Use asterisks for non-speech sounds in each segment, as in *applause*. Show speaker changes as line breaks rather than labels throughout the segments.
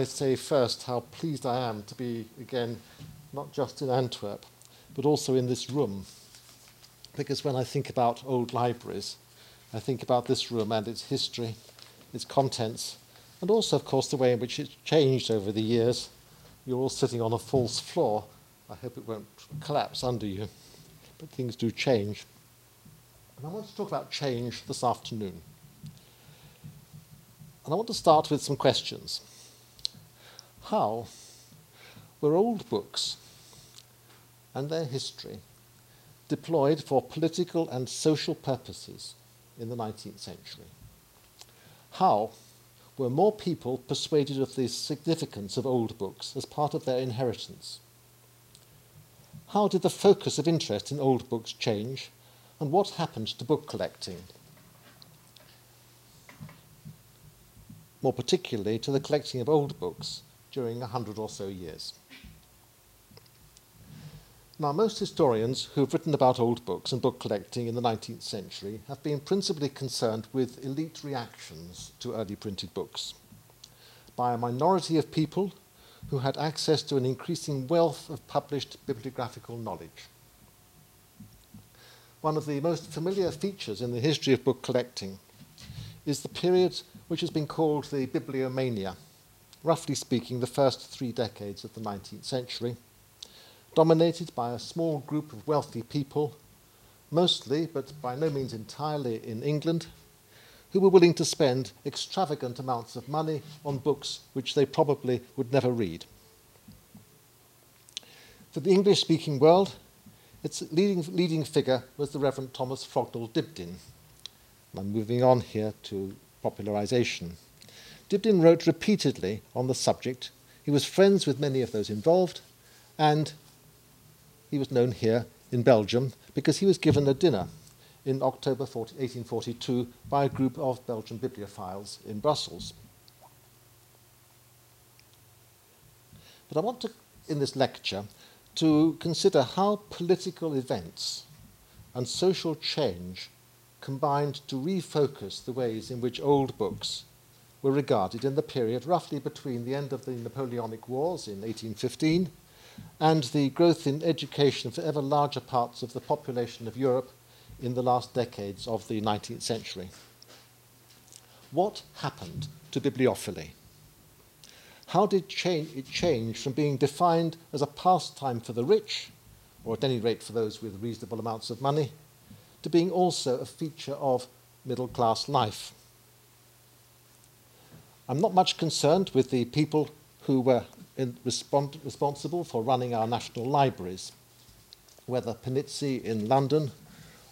I say first how pleased I am to be again not just in Antwerp, but also in this room. Because when I think about old libraries, I think about this room and its history, its contents, and also, of course, the way in which it's changed over the years. You're all sitting on a false floor. I hope it won't collapse under you, but things do change. And I want to talk about change this afternoon. And I want to start with some questions. How were old books and their history deployed for political and social purposes in the 19th century? How were more people persuaded of the significance of old books as part of their inheritance? How did the focus of interest in old books change, and what happened to book collecting? More particularly to the collecting of old books during a hundred or so years. Now, most historians who have written about old books and book collecting in the 19th century have been principally concerned with elite reactions to early printed books by a minority of people who had access to an increasing wealth of published bibliographical knowledge. One of the most familiar features in the history of book collecting is the period which has been called the Bibliomania, roughly speaking, the first three decades of the 19th century dominated by a small group of wealthy people, mostly, but by no means entirely, in England, who were willing to spend extravagant amounts of money on books which they probably would never read. For the English speaking world, its leading, leading figure was the Reverend Thomas Frognall Dibdin. I'm moving on here to popularization. Dibdin wrote repeatedly on the subject. He was friends with many of those involved, and he was known here in Belgium because he was given a dinner in October 40, 1842 by a group of Belgian bibliophiles in Brussels. But I want to, in this lecture, to consider how political events and social change combined to refocus the ways in which old books were regarded in the period roughly between the end of the Napoleonic Wars in 1815 and the growth in education for ever larger parts of the population of Europe in the last decades of the 19th century. What happened to bibliophily? How did it change from being defined as a pastime for the rich, or at any rate for those with reasonable amounts of money, to being also a feature of middle class life? I'm not much concerned with the people who were responsible for running our national libraries, whether Panizzi in London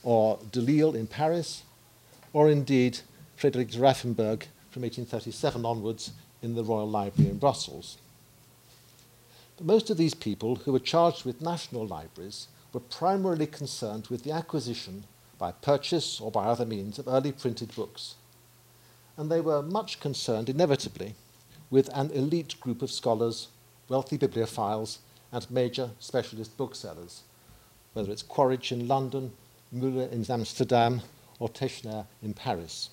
or Delisle in Paris, or indeed Frederick de Reiffenberg from 1837 onwards in the Royal Library in Brussels. But most of these people who were charged with national libraries were primarily concerned with the acquisition by purchase or by other means of early printed books. And they were much concerned, inevitably, with an elite group of scholars wealthy bibliophiles, and major specialist booksellers, whether it's Quaritch in London, Müller in Amsterdam, or Techener in Paris.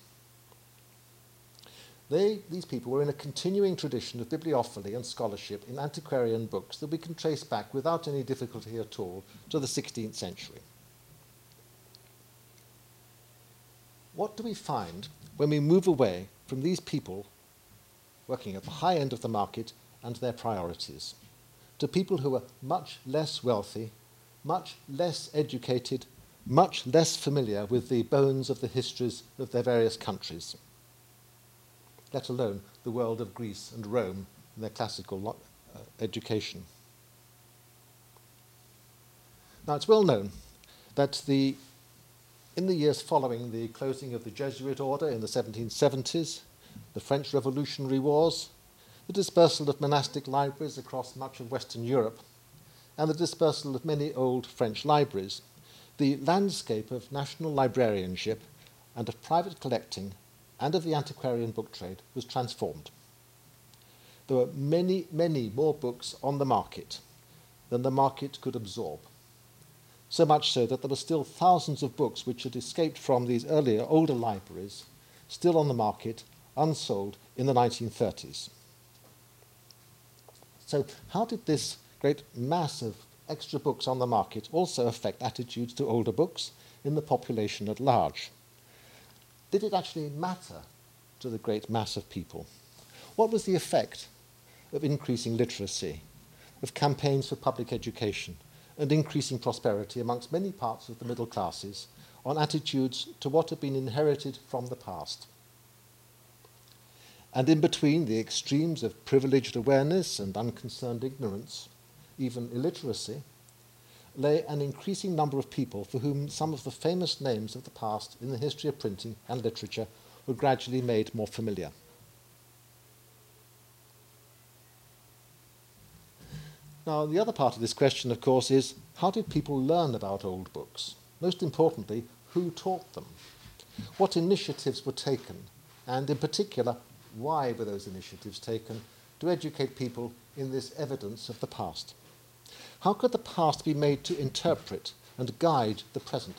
They, these people were in a continuing tradition of bibliophily and scholarship in antiquarian books that we can trace back without any difficulty at all to the 16th century. What do we find when we move away from these people working at the high end of the market and their priorities to people who are much less wealthy, much less educated, much less familiar with the bones of the histories of their various countries, let alone the world of Greece and Rome and their classical uh, education. Now, it's well known that the, in the years following the closing of the Jesuit order in the 1770s, the French Revolutionary Wars, the dispersal of monastic libraries across much of Western Europe, and the dispersal of many old French libraries, the landscape of national librarianship and of private collecting and of the antiquarian book trade was transformed. There were many, many more books on the market than the market could absorb. So much so that there were still thousands of books which had escaped from these earlier, older libraries, still on the market, unsold in the 1930s. So, how did this great mass of extra books on the market also affect attitudes to older books in the population at large? Did it actually matter to the great mass of people? What was the effect of increasing literacy, of campaigns for public education, and increasing prosperity amongst many parts of the middle classes on attitudes to what had been inherited from the past? And in between the extremes of privileged awareness and unconcerned ignorance, even illiteracy, lay an increasing number of people for whom some of the famous names of the past in the history of printing and literature were gradually made more familiar. Now, the other part of this question, of course, is how did people learn about old books? Most importantly, who taught them? What initiatives were taken? And in particular, why were those initiatives taken to educate people in this evidence of the past? How could the past be made to interpret and guide the present?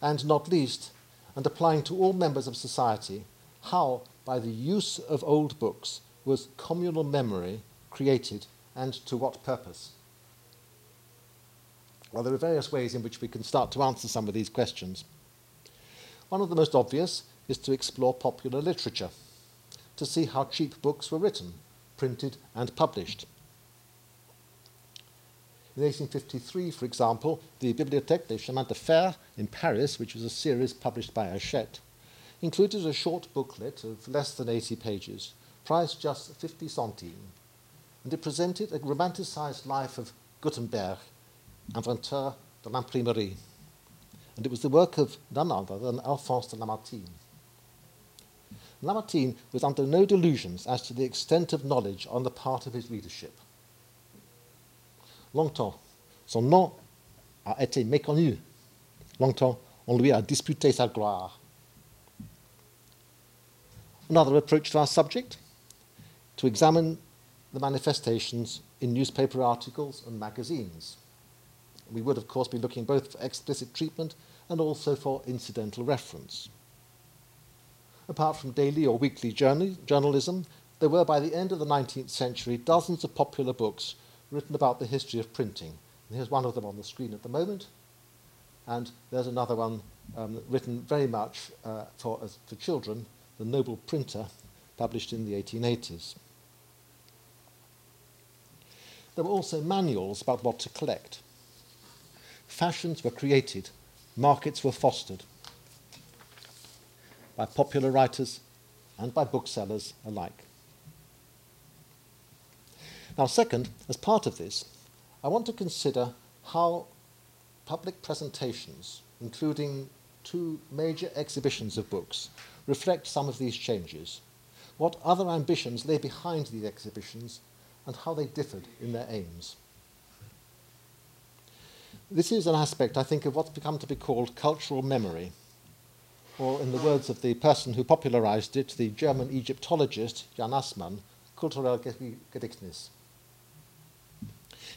And not least, and applying to all members of society, how, by the use of old books, was communal memory created and to what purpose? Well, there are various ways in which we can start to answer some of these questions. One of the most obvious is to explore popular literature, to see how cheap books were written, printed, and published. In 1853, for example, the Bibliothèque des Chemins de Fer in Paris, which was a series published by Hachette, included a short booklet of less than 80 pages, priced just 50 centimes, and it presented a romanticized life of Gutenberg, inventeur de l'imprimerie. And it was the work of none other than Alphonse de Lamartine. Lamartine was under no delusions as to the extent of knowledge on the part of his readership. Longtemps, son nom a été méconnu. Longtemps, on lui a disputé sa gloire. Another approach to our subject to examine the manifestations in newspaper articles and magazines. We would, of course, be looking both for explicit treatment and also for incidental reference. Apart from daily or weekly journal- journalism, there were by the end of the 19th century dozens of popular books written about the history of printing. And here's one of them on the screen at the moment, and there's another one um, written very much uh, for, as, for children, The Noble Printer, published in the 1880s. There were also manuals about what to collect. Fashions were created, markets were fostered by popular writers and by booksellers alike. Now, second, as part of this, I want to consider how public presentations, including two major exhibitions of books, reflect some of these changes, what other ambitions lay behind these exhibitions, and how they differed in their aims. This is an aspect, I think, of what's become to be called cultural memory, or in the words of the person who popularized it, the German Egyptologist Jan Assmann, Kulturell Gedächtnis.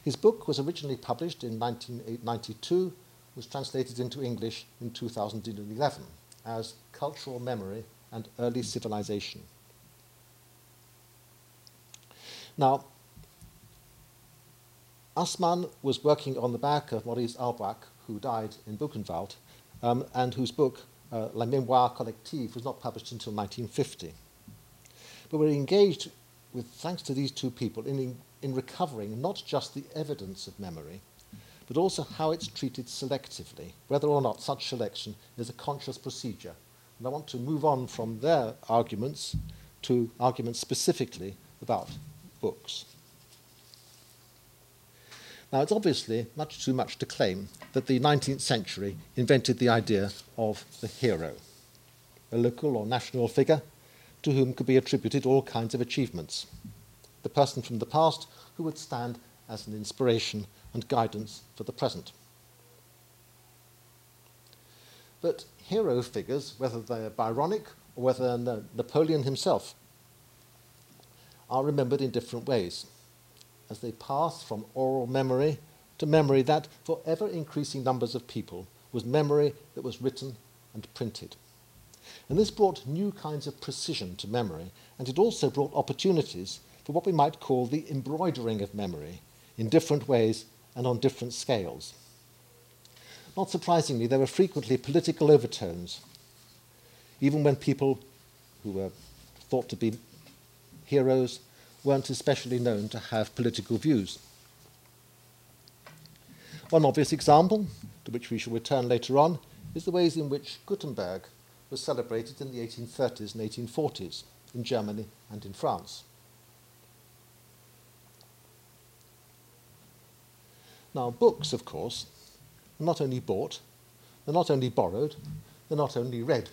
His book was originally published in 1992, was translated into English in 2011 as Cultural Memory and Early Civilization. Now, Assmann was working on the back of Maurice Halbwachs, who died in Buchenwald, um, and whose book, uh, La Mémoire Collective, was not published until 1950. But we're engaged with, thanks to these two people, in, in recovering not just the evidence of memory, but also how it's treated selectively, whether or not such selection is a conscious procedure. And I want to move on from their arguments to arguments specifically about books. Now, it's obviously much too much to claim that the 19th century invented the idea of the hero, a local or national figure to whom could be attributed all kinds of achievements, the person from the past who would stand as an inspiration and guidance for the present. But hero figures, whether they're Byronic or whether they're Napoleon himself, are remembered in different ways as they pass from oral memory to memory that, for ever increasing numbers of people, was memory that was written and printed. And this brought new kinds of precision to memory, and it also brought opportunities for what we might call the embroidering of memory in different ways and on different scales. Not surprisingly, there were frequently political overtones, even when people who were thought to be heroes weren't especially known to have political views. One obvious example, to which we shall return later on, is the ways in which Gutenberg was celebrated in the 1830s and 1840s in Germany and in France. Now, books, of course, are not only bought, they're not only borrowed, they're not only read.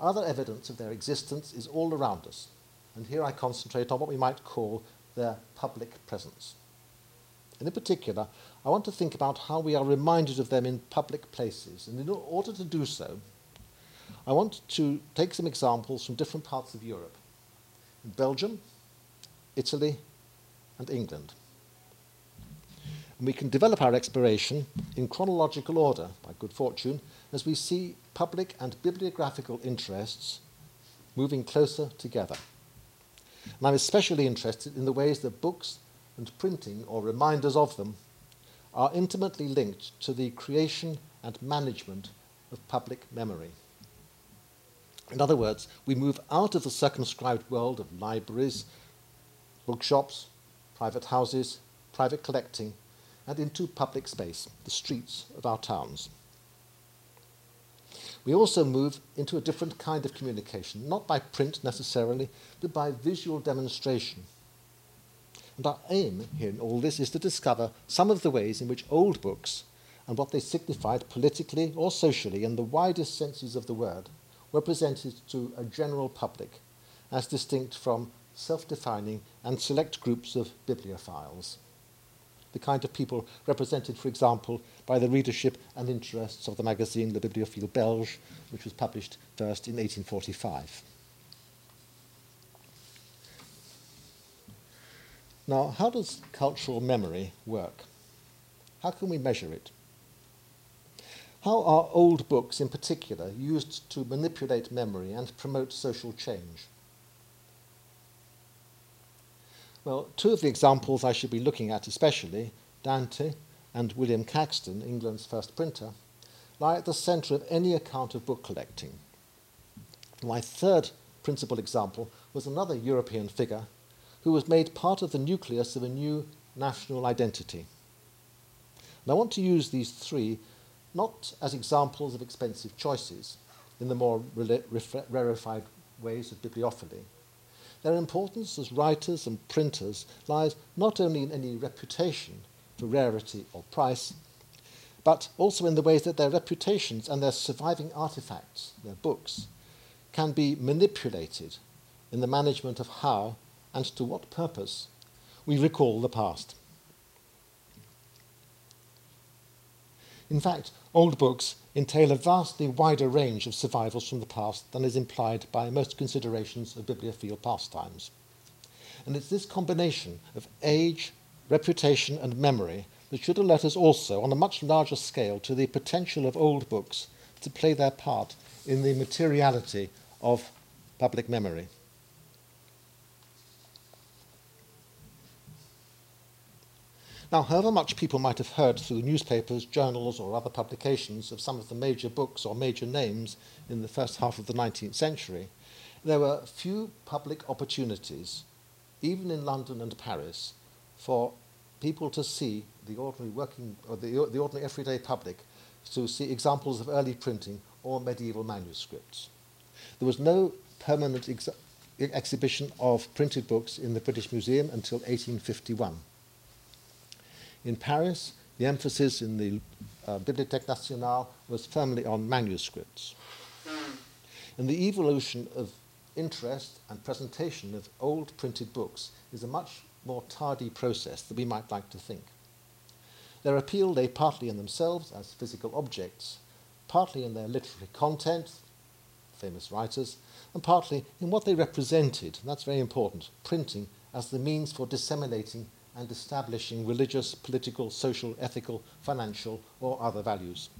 Other evidence of their existence is all around us, and here I concentrate on what we might call their public presence. And in particular, I want to think about how we are reminded of them in public places. And in order to do so, I want to take some examples from different parts of Europe Belgium, Italy, and England. And we can develop our exploration in chronological order, by good fortune, as we see public and bibliographical interests moving closer together. And I'm especially interested in the ways that books and printing, or reminders of them, are intimately linked to the creation and management of public memory. In other words, we move out of the circumscribed world of libraries, bookshops, private houses, private collecting, and into public space, the streets of our towns. We also move into a different kind of communication, not by print necessarily, but by visual demonstration. And our aim here in all this is to discover some of the ways in which old books and what they signified politically or socially in the widest senses of the word were presented to a general public, as distinct from self defining and select groups of bibliophiles the kind of people represented, for example, by the readership and interests of the magazine Le Bibliophile Belge, which was published first in 1845. Now, how does cultural memory work? How can we measure it? How are old books in particular used to manipulate memory and promote social change? Well, two of the examples I should be looking at especially, Dante and William Caxton, England's first printer, lie at the centre of any account of book collecting. My third principal example was another European figure who was made part of the nucleus of a new national identity. And I want to use these three not as examples of expensive choices in the more rarefied ways of bibliophily, their importance as writers and printers lies not only in any reputation for rarity or price, but also in the ways that their reputations and their surviving artifacts, their books, can be manipulated in the management of how and to what purpose we recall the past. In fact, old books entail a vastly wider range of survivals from the past than is implied by most considerations of bibliophile pastimes. And it's this combination of age, reputation, and memory that should alert us also, on a much larger scale, to the potential of old books to play their part in the materiality of public memory. Now, however much people might have heard through newspapers, journals, or other publications of some of the major books or major names in the first half of the 19th century, there were few public opportunities, even in London and Paris, for people to see the ordinary working or the, the ordinary everyday public to see examples of early printing or medieval manuscripts. There was no permanent ex- exhibition of printed books in the British Museum until 1851. In Paris, the emphasis in the uh, Bibliothèque Nationale was firmly on manuscripts. And the evolution of interest and presentation of old printed books is a much more tardy process than we might like to think. Their appeal lay partly in themselves as physical objects, partly in their literary content, famous writers, and partly in what they represented, and that's very important, printing as the means for disseminating and establishing religious, political, social, ethical, financial, or other values.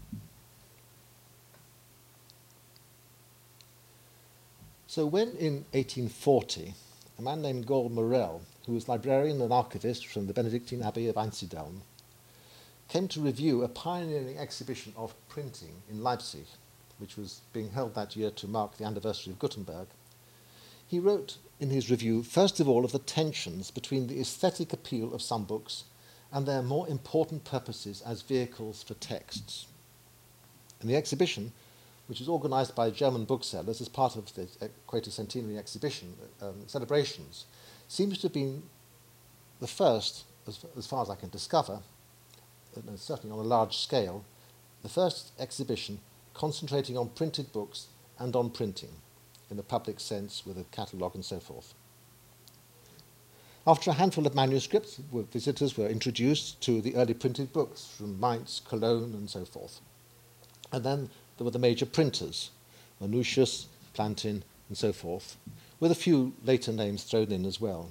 So, when in 1840 a man named Gall Morel, who was librarian and archivist from the Benedictine Abbey of Einsiedeln, came to review a pioneering exhibition of printing in Leipzig, which was being held that year to mark the anniversary of Gutenberg. He wrote in his review, first of all, of the tensions between the aesthetic appeal of some books and their more important purposes as vehicles for texts. And the exhibition, which was organized by German booksellers as part of the Quatercentenary exhibition um, celebrations, seems to have been the first, as, as far as I can discover, and certainly on a large scale, the first exhibition concentrating on printed books and on printing in the public sense with a catalogue and so forth. After a handful of manuscripts, visitors were introduced to the early printed books from Mainz, Cologne, and so forth. And then there were the major printers, Manutius, Plantin, and so forth, with a few later names thrown in as well.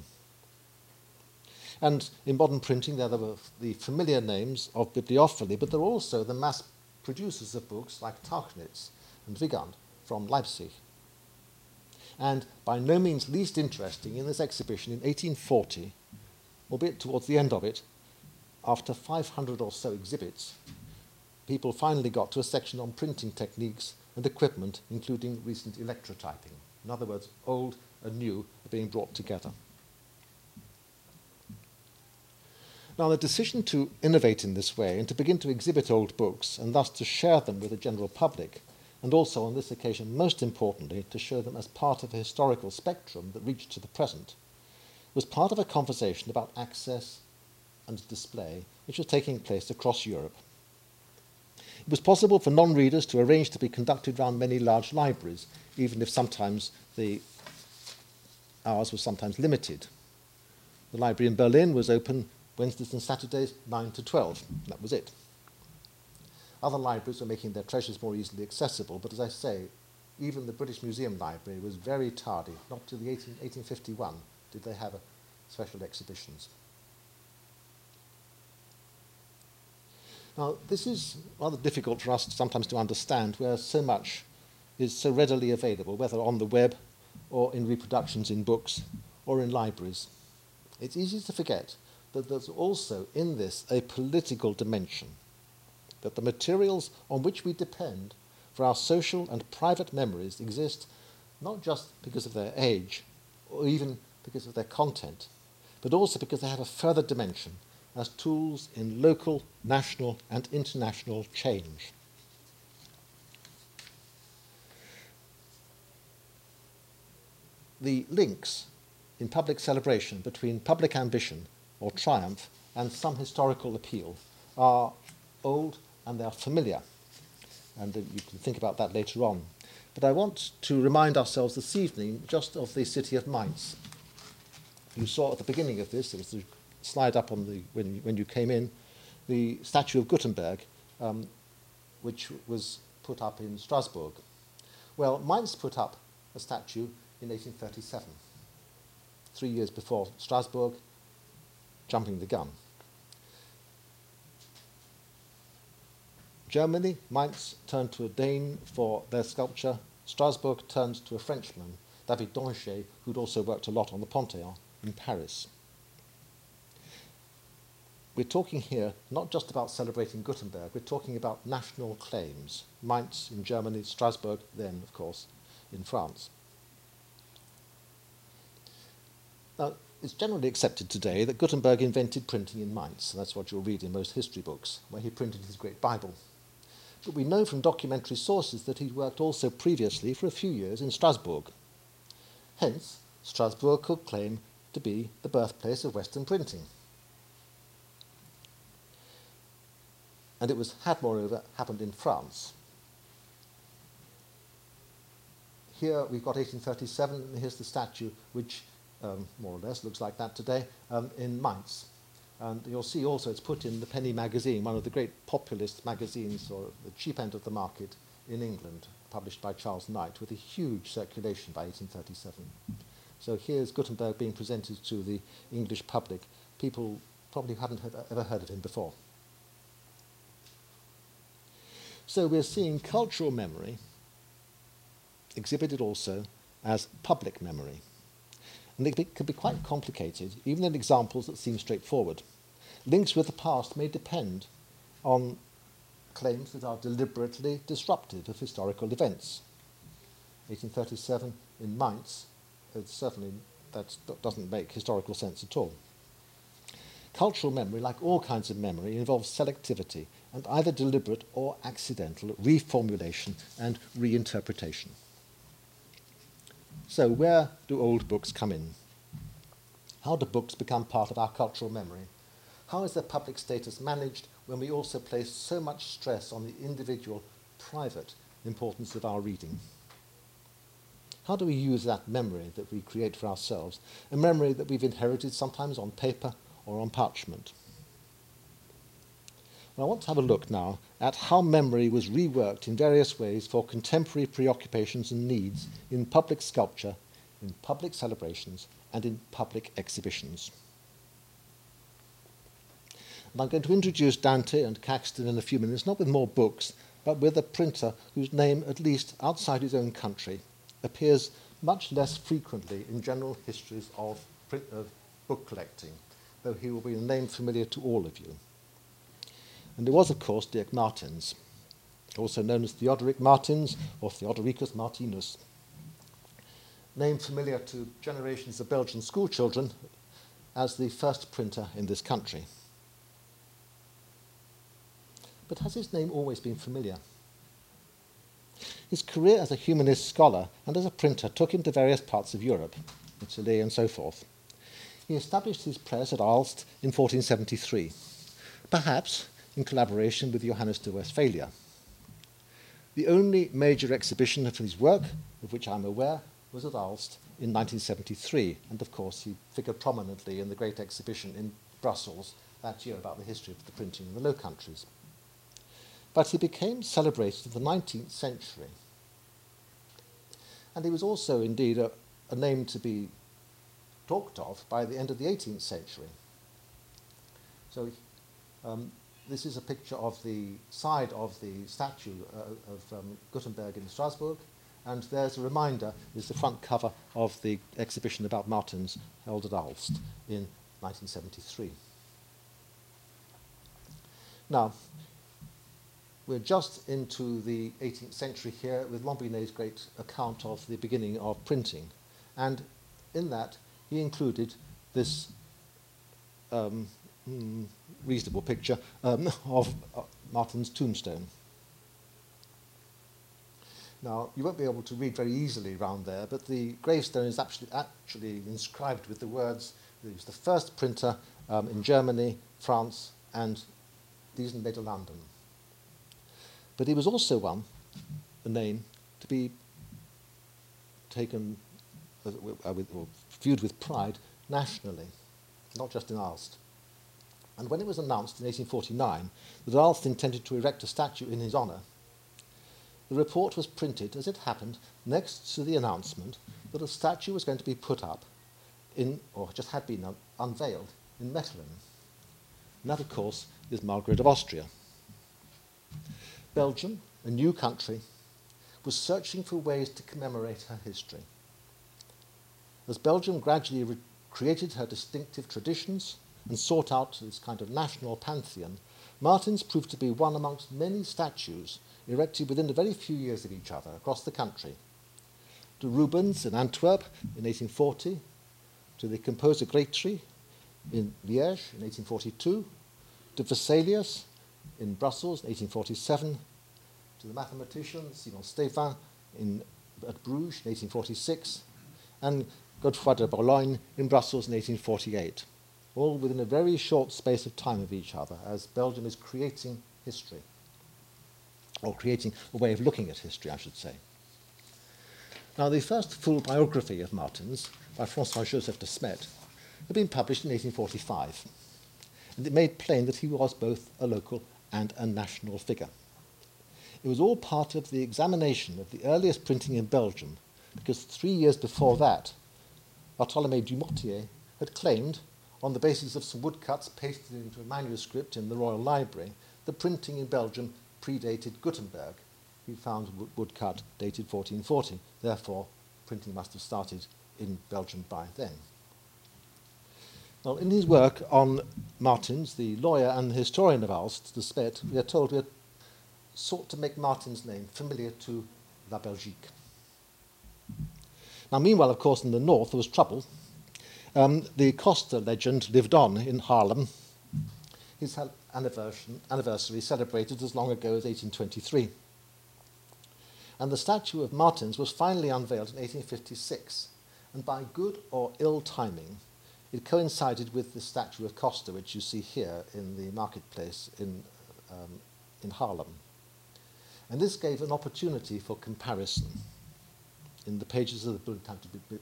And in modern printing, there were the familiar names of bibliophily, but there were also the mass producers of books like Tauchnitz and Wiegand from Leipzig. And by no means least interesting in this exhibition in 1840, albeit towards the end of it, after 500 or so exhibits, people finally got to a section on printing techniques and equipment, including recent electrotyping. In other words, old and new are being brought together. Now, the decision to innovate in this way and to begin to exhibit old books and thus to share them with the general public, and also on this occasion, most importantly, to show them as part of a historical spectrum that reached to the present, was part of a conversation about access and display which was taking place across Europe. It was possible for non readers to arrange to be conducted round many large libraries, even if sometimes the hours were sometimes limited. The library in Berlin was open Wednesdays and Saturdays, 9 to 12. That was it. Other libraries were making their treasures more easily accessible, but as I say, even the British Museum Library was very tardy. Not till the 18, 1851 did they have special exhibitions. Now, this is rather difficult for us sometimes to understand where so much is so readily available, whether on the web or in reproductions in books or in libraries. It's easy to forget that there's also in this a political dimension, that the materials on which we depend for our social and private memories exist not just because of their age or even because of their content, but also because they have a further dimension as tools in local, national, and international change. The links in public celebration between public ambition or triumph and some historical appeal are old and they are familiar. And uh, you can think about that later on. But I want to remind ourselves this evening just of the city of Mainz. You saw at the beginning of this, there was the slide up on the, when, you, when you came in, the statue of Gutenberg, um, which was put up in Strasbourg. Well, Mainz put up a statue in 1837, three years before Strasbourg, jumping the gun. Germany, Mainz turned to a Dane for their sculpture. Strasbourg turned to a Frenchman, David d'Angers, who'd also worked a lot on the Pantheon in Paris. We're talking here not just about celebrating Gutenberg, we're talking about national claims. Mainz in Germany, Strasbourg, then, of course, in France. Now, it's generally accepted today that Gutenberg invented printing in Mainz. That's what you'll read in most history books, where he printed his great Bible. But we know from documentary sources that he'd worked also previously for a few years in Strasbourg. Hence, Strasbourg could claim to be the birthplace of Western printing. And it was, had moreover happened in France. Here we've got 1837, and here's the statue which um, more or less, looks like that today, um, in Mainz. And you'll see also it's put in the Penny magazine, one of the great populist magazines, or the cheap end of the market in England, published by Charles Knight, with a huge circulation by 1837. So here's Gutenberg being presented to the English public. People probably hadn't heard, ever heard of him before. So we're seeing cultural memory exhibited also as public memory. And they can be quite complicated, even in examples that seem straightforward. Links with the past may depend on claims that are deliberately disruptive of historical events. 1837 in Mainz, it's certainly that doesn't make historical sense at all. Cultural memory, like all kinds of memory, involves selectivity and either deliberate or accidental reformulation and reinterpretation. So, where do old books come in? How do books become part of our cultural memory? How is their public status managed when we also place so much stress on the individual, private importance of our reading? How do we use that memory that we create for ourselves, a memory that we've inherited sometimes on paper or on parchment? I want to have a look now at how memory was reworked in various ways for contemporary preoccupations and needs in public sculpture, in public celebrations, and in public exhibitions. And I'm going to introduce Dante and Caxton in a few minutes, not with more books, but with a printer whose name, at least outside his own country, appears much less frequently in general histories of, print, of book collecting, though he will be a name familiar to all of you. And it was, of course, Dirk Martens, also known as Theodoric Martins or Theodoricus Martinus. Name familiar to generations of Belgian schoolchildren as the first printer in this country. But has his name always been familiar? His career as a humanist scholar and as a printer took him to various parts of Europe, Italy and so forth. He established his press at Aalst in 1473. Perhaps in collaboration with Johannes de Westphalia. The only major exhibition of his work, of which I'm aware, was at Aalst in 1973, and of course he figured prominently in the great exhibition in Brussels that year about the history of the printing in the Low Countries. But he became celebrated in the 19th century. And he was also indeed a, a name to be talked of by the end of the 18th century. So um, this is a picture of the side of the statue uh, of um, Gutenberg in Strasbourg, and there's a reminder, is the front cover of the exhibition about Martens held at Aalst in 1973. Now, we're just into the 18th century here with Lambinet's great account of the beginning of printing, and in that he included this um, mm, reasonable picture um, *laughs* of uh, Martin's tombstone. Now, you won't be able to read very easily around there, but the gravestone is actually, actually inscribed with the words, he was the first printer um, in Germany, France, and these Nederlanden. But he was also one, a name, to be taken uh, with, viewed with pride nationally, not just in Aalst. And when it was announced in 1849 that Aalst intended to erect a statue in his honour, the report was printed, as it happened, next to the announcement that a statue was going to be put up in, or just had been un- unveiled, in Mechelen. And that, of course, is Margaret of Austria. Belgium, a new country, was searching for ways to commemorate her history. As Belgium gradually re- created her distinctive traditions, and sought out this kind of national pantheon, Martin's proved to be one amongst many statues erected within a very few years of each other across the country. To Rubens in Antwerp in 1840, to the composer Grétry in Liège in 1842, to Vesalius in Brussels in 1847, to the mathematician Simon Stevin in, at Bruges in 1846, and Godefroy de Boulogne in Brussels in 1848 all within a very short space of time of each other, as Belgium is creating history, or creating a way of looking at history, I should say. Now, the first full biography of Martens by Francois Joseph de Smet had been published in 1845, and it made plain that he was both a local and a national figure. It was all part of the examination of the earliest printing in Belgium, because three years before that, Bartholomé Dumortier had claimed on the basis of some woodcuts pasted into a manuscript in the Royal Library, the printing in Belgium predated Gutenberg. He found a woodcut dated 1440. Therefore, printing must have started in Belgium by then. Well, in his work on Martins, the lawyer and the historian of Aalst, de Smet, we are told we had sought to make Martin's name familiar to La Belgique. Now, meanwhile, of course, in the north there was trouble. Um, the Coster legend lived on in Haarlem. His anniversary celebrated as long ago as 1823. And the statue of Martins was finally unveiled in 1856. And by good or ill timing, it coincided with the statue of Coster, which you see here in the marketplace in, um, in Haarlem. And this gave an opportunity for comparison in the pages of the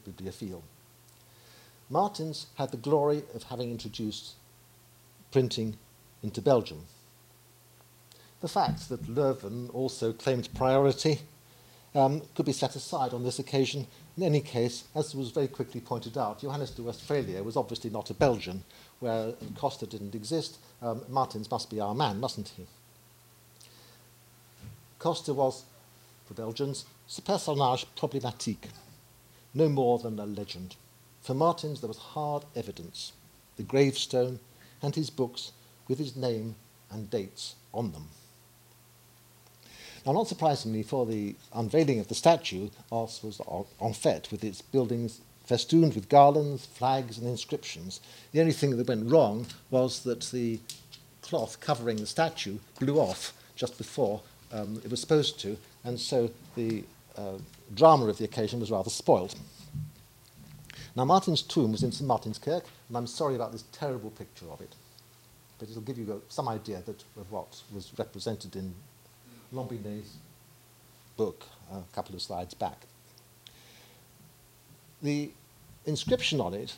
Bibliophile. Martins had the glory of having introduced printing into Belgium. The fact that Leuven also claimed priority um, could be set aside on this occasion. In any case, as was very quickly pointed out, Johannes de Westphalia was obviously not a Belgian, where Coster didn't exist. Um, Martins must be our man, mustn't he? Coster was, for Belgians, ce personnage problématique, no more than a legend. For Martins, there was hard evidence, the gravestone and his books with his name and dates on them. Now, not surprisingly, for the unveiling of the statue, Aalst was en fete, with its buildings festooned with garlands, flags, and inscriptions. The only thing that went wrong was that the cloth covering the statue blew off just before um, it was supposed to, and so the uh, drama of the occasion was rather spoilt. Now, Martin's tomb was in St. Martin's Kirk, and I'm sorry about this terrible picture of it, but it'll give you some idea that, of what was represented in Lambinet's book a couple of slides back. The inscription on it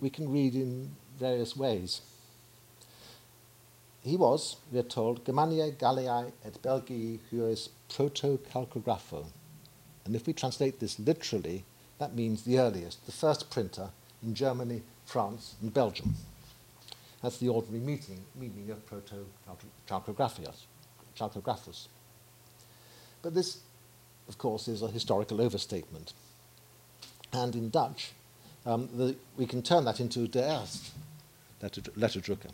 we can read in various ways. He was, we are told, Germaniae Galliae et Belgii huius proto-calcographo. And if we translate this literally, that means the earliest, the first printer in Germany, France, and Belgium. That's the ordinary meaning, meaning of proto-calcographus. But this, of course, is a historical overstatement. And in Dutch, um, the, we can turn that into de eerst letterdrukker.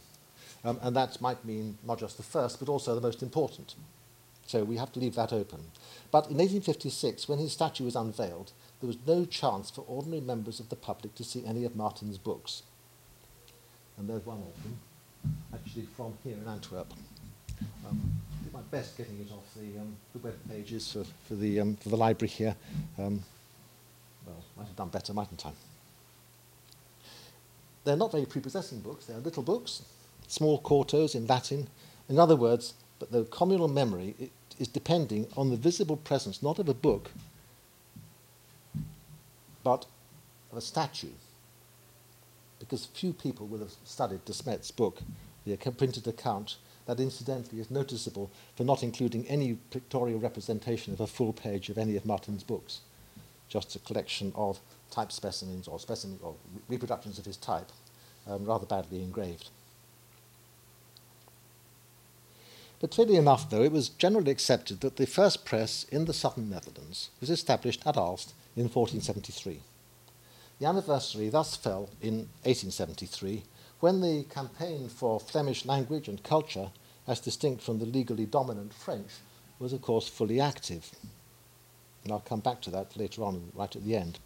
Um, and that might mean not just the first, but also the most important. So we have to leave that open. But in 1856, when his statue was unveiled, there was no chance for ordinary members of the public to see any of Martin's books. And there's one of them, actually from here in Antwerp. Um, did my best getting it off the, um, the web pages for, for, the, um, for the library here. Um, well, might have done better, mightn't I? They're not very prepossessing books. They're little books, small quartos in Latin. In other words, but the communal memory is depending on the visible presence not of a book, but of a statue. Because few people will have studied de Smet's book, the printed account, that incidentally is noticeable for not including any pictorial representation of a full page of any of Martin's books, just a collection of type specimens or specimen or reproductions of his type, um, rather badly engraved. But clearly enough, though, it was generally accepted that the first press in the southern Netherlands was established at Aalst in 1473. The anniversary thus fell in 1873, when the campaign for Flemish language and culture, as distinct from the legally dominant French, was of course fully active. And I'll come back to that later on, right at the end.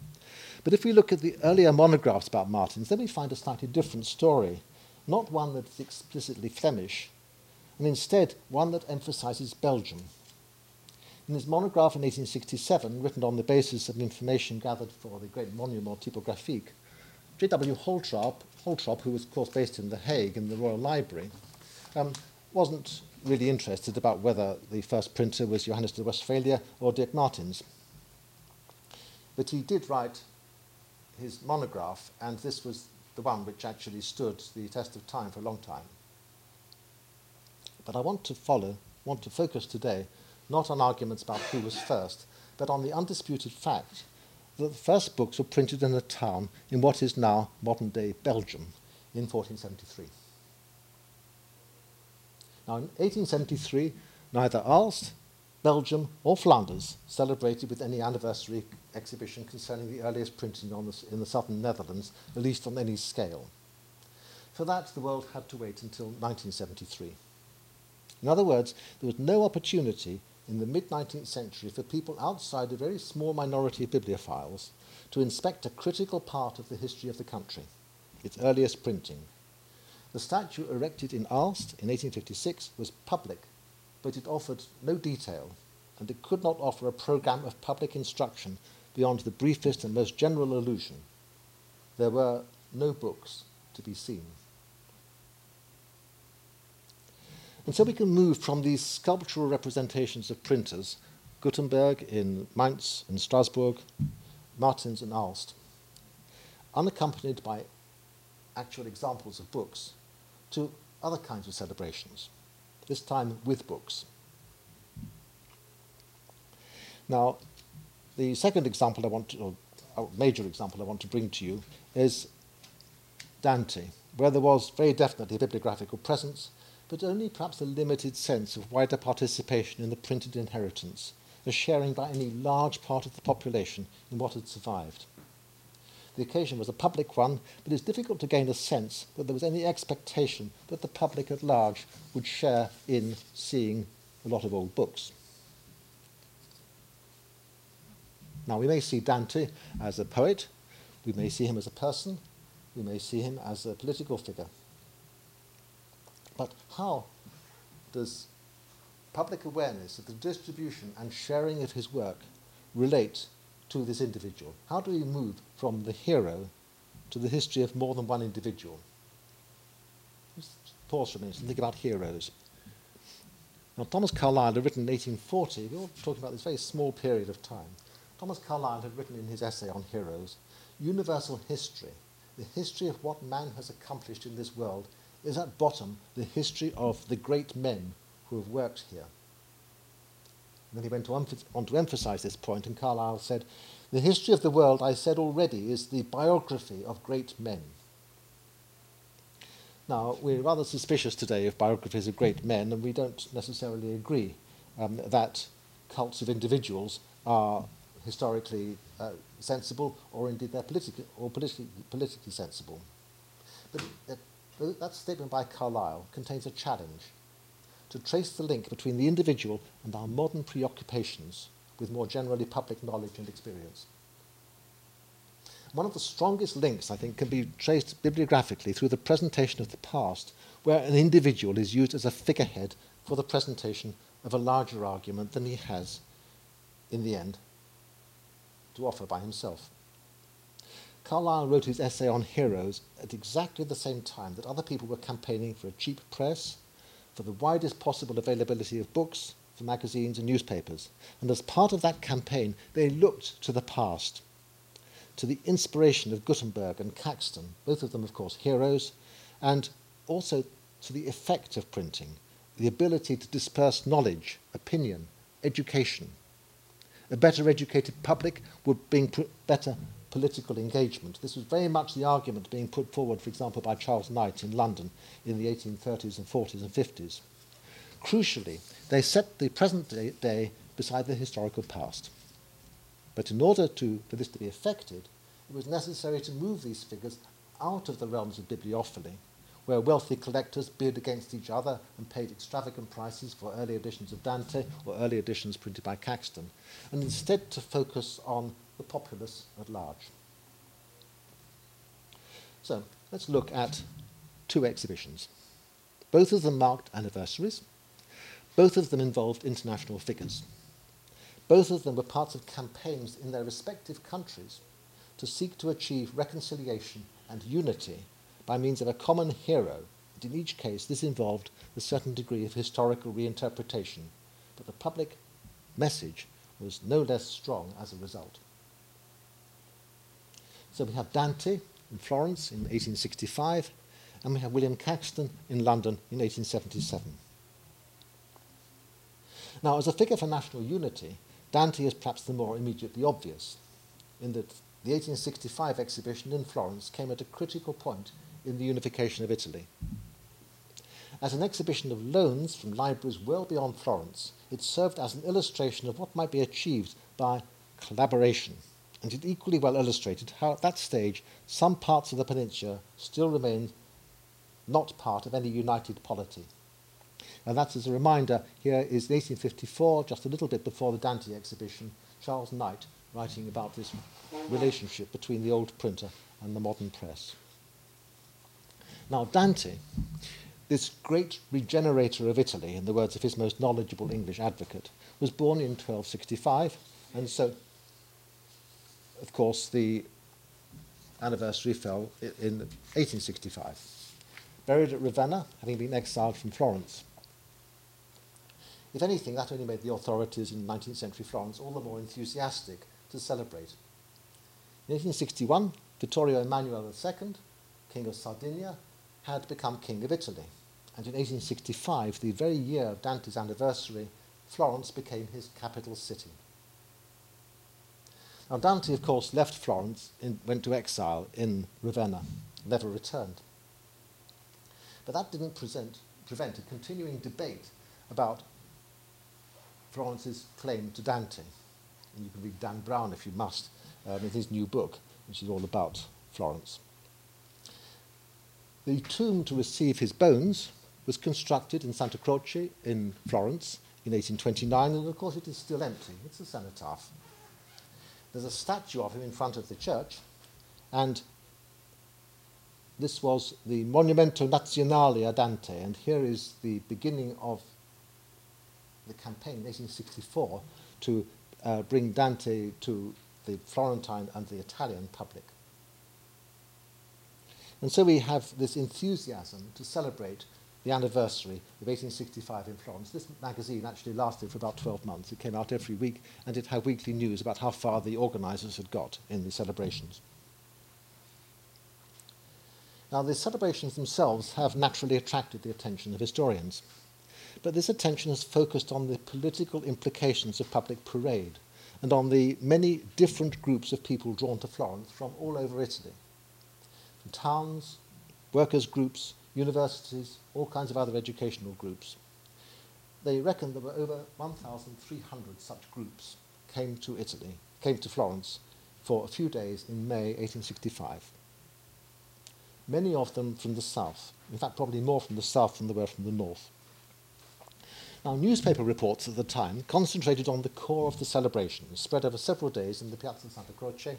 But if we look at the earlier monographs about Martins, then we find a slightly different story, not one that's explicitly Flemish, and instead one that emphasizes Belgium. In his monograph in 1867, written on the basis of information gathered for the great Monument Typographique, J.W. Holtrop, Holtrop, who was, of course, based in The Hague in the Royal Library, um, wasn't really interested about whether the first printer was Johannes de Westphalia or Dirk Martins. But he did write his monograph, and this was the one which actually stood the test of time for a long time. But I want to follow, want to focus today not on arguments about who was first, but on the undisputed fact that the first books were printed in a town in what is now modern day Belgium in 1473. Now, in 1873, neither Aalst Belgium, or Flanders celebrated with any anniversary exhibition concerning the earliest printing the, in the southern Netherlands, at least on any scale. For that, the world had to wait until 1973. In other words, there was no opportunity in the mid 19th century for people outside a very small minority of bibliophiles to inspect a critical part of the history of the country, its earliest printing. The statue erected in Aalst in 1856 was public but it offered no detail, and it could not offer a program of public instruction beyond the briefest and most general allusion. There were no books to be seen. And so we can move from these sculptural representations of printers, Gutenberg in Mainz and Strasbourg, Martens in Aalst, unaccompanied by actual examples of books, to other kinds of celebrations this time with books. Now, the second example I want to, or major example I want to bring to you is Dante, where there was very definitely a bibliographical presence, but only perhaps a limited sense of wider participation in the printed inheritance, a sharing by any large part of the population in what had survived. The occasion was a public one, but it's difficult to gain a sense that there was any expectation that the public at large would share in seeing a lot of old books. Now, we may see Dante as a poet, we may see him as a person, we may see him as a political figure. But how does public awareness of the distribution and sharing of his work relate to this individual? How do we move from the hero to the history of more than one individual? Just pause for a minute and think about heroes. Now, Thomas Carlyle had written in 1840, we're all talking about this very small period of time. Thomas Carlyle had written in his essay on heroes, universal history, the history of what man has accomplished in this world, is at bottom the history of the great men who have worked here. And then he went on, to emphasize this point, and Carlyle said, The history of the world, I said already, is the biography of great men. Now, we're rather suspicious today of biographies of great men, and we don't necessarily agree um, that cults of individuals are historically uh, sensible, or indeed they're politically or politically, politically sensible. But that, that statement by Carlyle contains a challenge to trace the link between the individual and our modern preoccupations with more generally public knowledge and experience. One of the strongest links, I think, can be traced bibliographically through the presentation of the past, where an individual is used as a figurehead for the presentation of a larger argument than he has, in the end, to offer by himself. Carlyle wrote his essay on heroes at exactly the same time that other people were campaigning for a cheap press, for the widest possible availability of books, for magazines and newspapers. And as part of that campaign, they looked to the past, to the inspiration of Gutenberg and Caxton, both of them, of course, heroes, and also to the effect of printing, the ability to disperse knowledge, opinion, education. A better educated public would bring better political engagement. This was very much the argument being put forward, for example, by Charles Knight in London in the 1830s and 40s and 50s. Crucially, they set the present day, day beside the historical past. But in order to, for this to be effected, it was necessary to move these figures out of the realms of bibliophily, where wealthy collectors bid against each other and paid extravagant prices for early editions of Dante or early editions printed by Caxton, and instead to focus on the populace at large. So let's look at two exhibitions. Both of them marked anniversaries. Both of them involved international figures. Both of them were parts of campaigns in their respective countries to seek to achieve reconciliation and unity by means of a common hero, and in each case this involved a certain degree of historical reinterpretation, but the public message was no less strong as a result. So we have Dante in Florence in 1865, and we have William Caxton in London in 1877. Now, as a figure for national unity, Dante is perhaps the more immediately obvious, in that the 1865 exhibition in Florence came at a critical point in the unification of Italy. As an exhibition of loans from libraries well beyond Florence, it served as an illustration of what might be achieved by collaboration, and it equally well illustrated how at that stage some parts of the peninsula still remained not part of any united polity. And that's as a reminder, here is 1854, just a little bit before the Dante exhibition, Charles Knight writing about this relationship between the old printer and the modern press. Now, Dante, this great regenerator of Italy, in the words of his most knowledgeable English advocate, was born in 1265, and so, of course, the anniversary fell in 1865. Buried at Ravenna, having been exiled from Florence. If anything, that only made the authorities in 19th century Florence all the more enthusiastic to celebrate. In 1861, Vittorio Emanuele II, King of Sardinia, had become King of Italy. And in 1865, the very year of Dante's anniversary, Florence became his capital city. Now, Dante, of course, left Florence and went to exile in Ravenna, never returned. But that didn't present, prevent a continuing debate about Florence's claim to Dante. And you can read Dan Brown, if you must, um, in his new book, which is all about Florence. The tomb to receive his bones was constructed in Santa Croce in Florence in 1829, and of course it is still empty. It's a cenotaph. There's a statue of him in front of the church, and this was the Monumento Nazionale a Dante, and here is the beginning of the campaign in 1864 to uh, bring Dante to the Florentine and the Italian public. And so we have this enthusiasm to celebrate the anniversary of 1865 in Florence. This magazine actually lasted for about 12 months. It came out every week and it had weekly news about how far the organisers had got in the celebrations. Now, the celebrations themselves have naturally attracted the attention of historians, but this attention has focused on the political implications of public parade and on the many different groups of people drawn to Florence from all over Italy from towns, workers' groups, universities, all kinds of other educational groups. They reckon there were over 1,300 such groups came to Italy, came to Florence for a few days in May 1865. Many of them from the south, in fact, probably more from the south than there were from the north. Now, newspaper reports at the time concentrated on the core of the celebrations, spread over several days in the Piazza Santa Croce,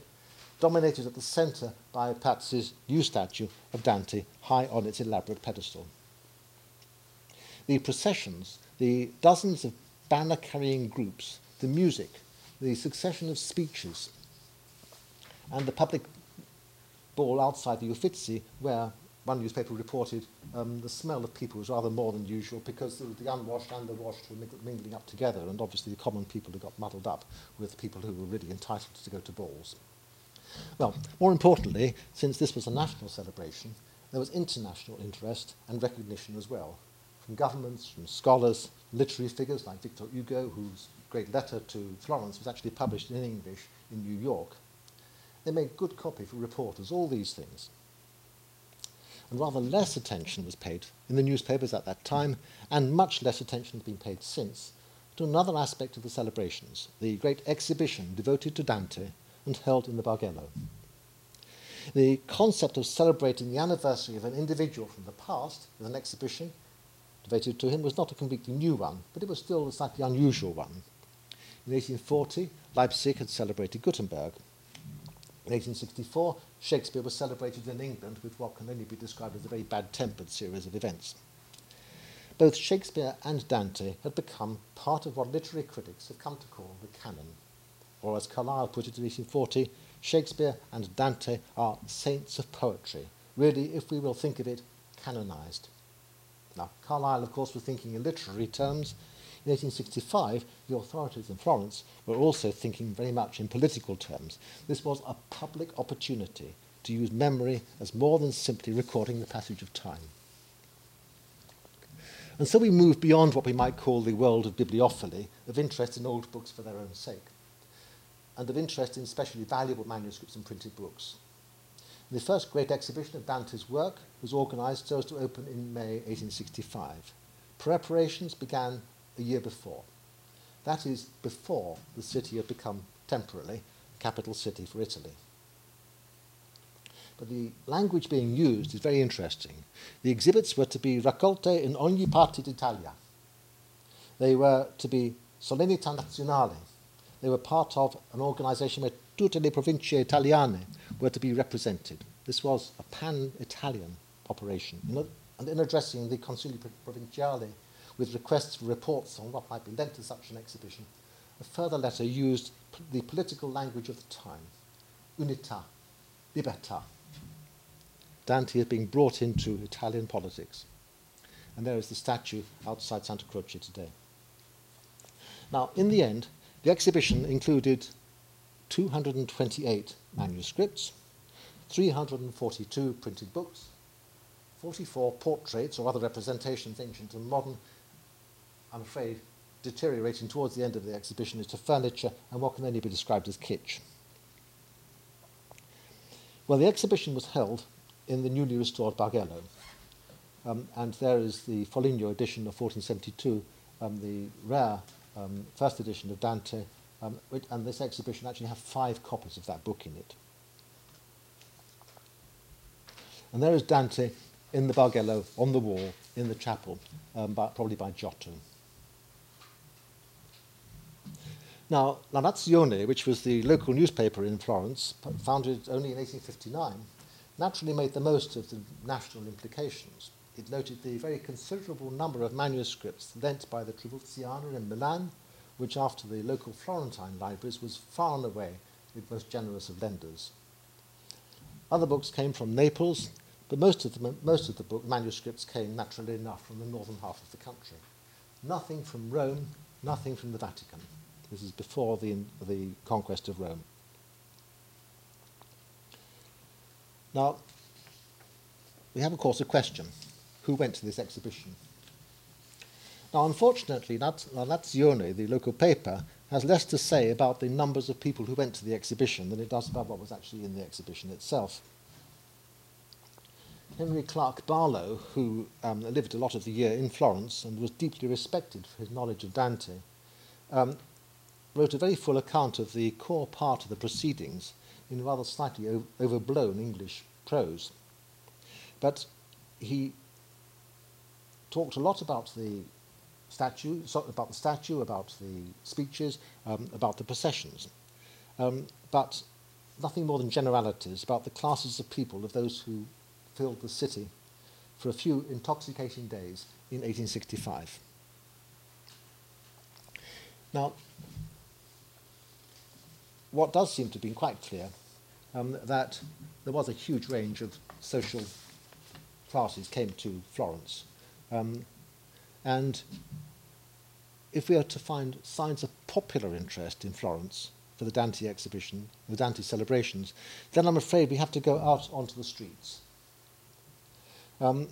dominated at the centre by Pazzi's new statue of Dante high on its elaborate pedestal. The processions, the dozens of banner carrying groups, the music, the succession of speeches, and the public ball outside the Uffizi, where one newspaper reported um, the smell of people was rather more than usual because the, the unwashed and the washed were mingling up together, and obviously the common people had got muddled up with people who were really entitled to go to balls. Well, more importantly, since this was a national celebration, there was international interest and recognition as well, from governments, from scholars, literary figures like Victor Hugo, whose great letter to Florence was actually published in English in New York. They made good copy for reporters, all these things. And rather less attention was paid in the newspapers at that time, and much less attention has been paid since, to another aspect of the celebrations, the great exhibition devoted to Dante and held in the Bargello. The concept of celebrating the anniversary of an individual from the past with an exhibition devoted to him was not a completely new one, but it was still a slightly unusual one. In 1840, Leipzig had celebrated Gutenberg. In 1864, Shakespeare was celebrated in England with what can only be described as a very bad tempered series of events. Both Shakespeare and Dante had become part of what literary critics have come to call the canon or as Carlyle put it in 1840, Shakespeare and Dante are saints of poetry, really, if we will think of it, canonized. Now, Carlyle, of course, was thinking in literary terms. In 1865, the authorities in Florence were also thinking very much in political terms. This was a public opportunity to use memory as more than simply recording the passage of time. And so we move beyond what we might call the world of bibliophily, of interest in old books for their own sake and of interest in especially valuable manuscripts and printed books. The first great exhibition of Dante's work was organised so as to open in May 1865. Preparations began a year before. That is, before the city had become temporarily capital city for Italy. But the language being used is very interesting. The exhibits were to be raccolte in ogni parte d'Italia. They were to be solennità nazionale. They were part of an organization where tutte le province italiane were to be represented. This was a pan-Italian operation. And in addressing the Consigli Provinciali with requests for reports on what might be lent to such an exhibition, a further letter used the political language of the time, unità, libertà. Dante is being brought into Italian politics. And there is the statue outside Santa Croce today. Now, in the end, the exhibition included 228 manuscripts, 342 printed books, 44 portraits or other representations, ancient and modern, I'm afraid deteriorating towards the end of the exhibition into furniture and what can only be described as kitsch. Well, the exhibition was held in the newly restored Bargello. Um, and there is the Foligno edition of 1472, um, the rare um, first edition of Dante, um, and this exhibition actually has five copies of that book in it. And there is Dante in the Bargello on the wall in the chapel, um, by, probably by Giotto. Now, La Nazione, which was the local newspaper in Florence, founded only in 1859, naturally made the most of the national implications. It noted the very considerable number of manuscripts lent by the Trivulziano in Milan, which after the local Florentine libraries was far and away the most generous of lenders. Other books came from Naples, but most of the, most of the book manuscripts came naturally enough from the northern half of the country. Nothing from Rome, nothing from the Vatican. This is before the, the conquest of Rome. Now, we have, of course, a question. Who went to this exhibition? Now, unfortunately, La Nazione, the local paper, has less to say about the numbers of people who went to the exhibition than it does about what was actually in the exhibition itself. Henry Clark Barlow, who um, lived a lot of the year in Florence and was deeply respected for his knowledge of Dante, um, wrote a very full account of the core part of the proceedings in rather slightly overblown English prose. But he talked a lot about the statue, about the statue, about the speeches, um, about the processions, um, but nothing more than generalities about the classes of people, of those who filled the city for a few intoxicating days in 1865. Now, what does seem to be quite clear um, that there was a huge range of social classes came to Florence. Um, and if we are to find signs of popular interest in Florence for the Dante exhibition, the Dante celebrations, then I'm afraid we have to go out onto the streets um,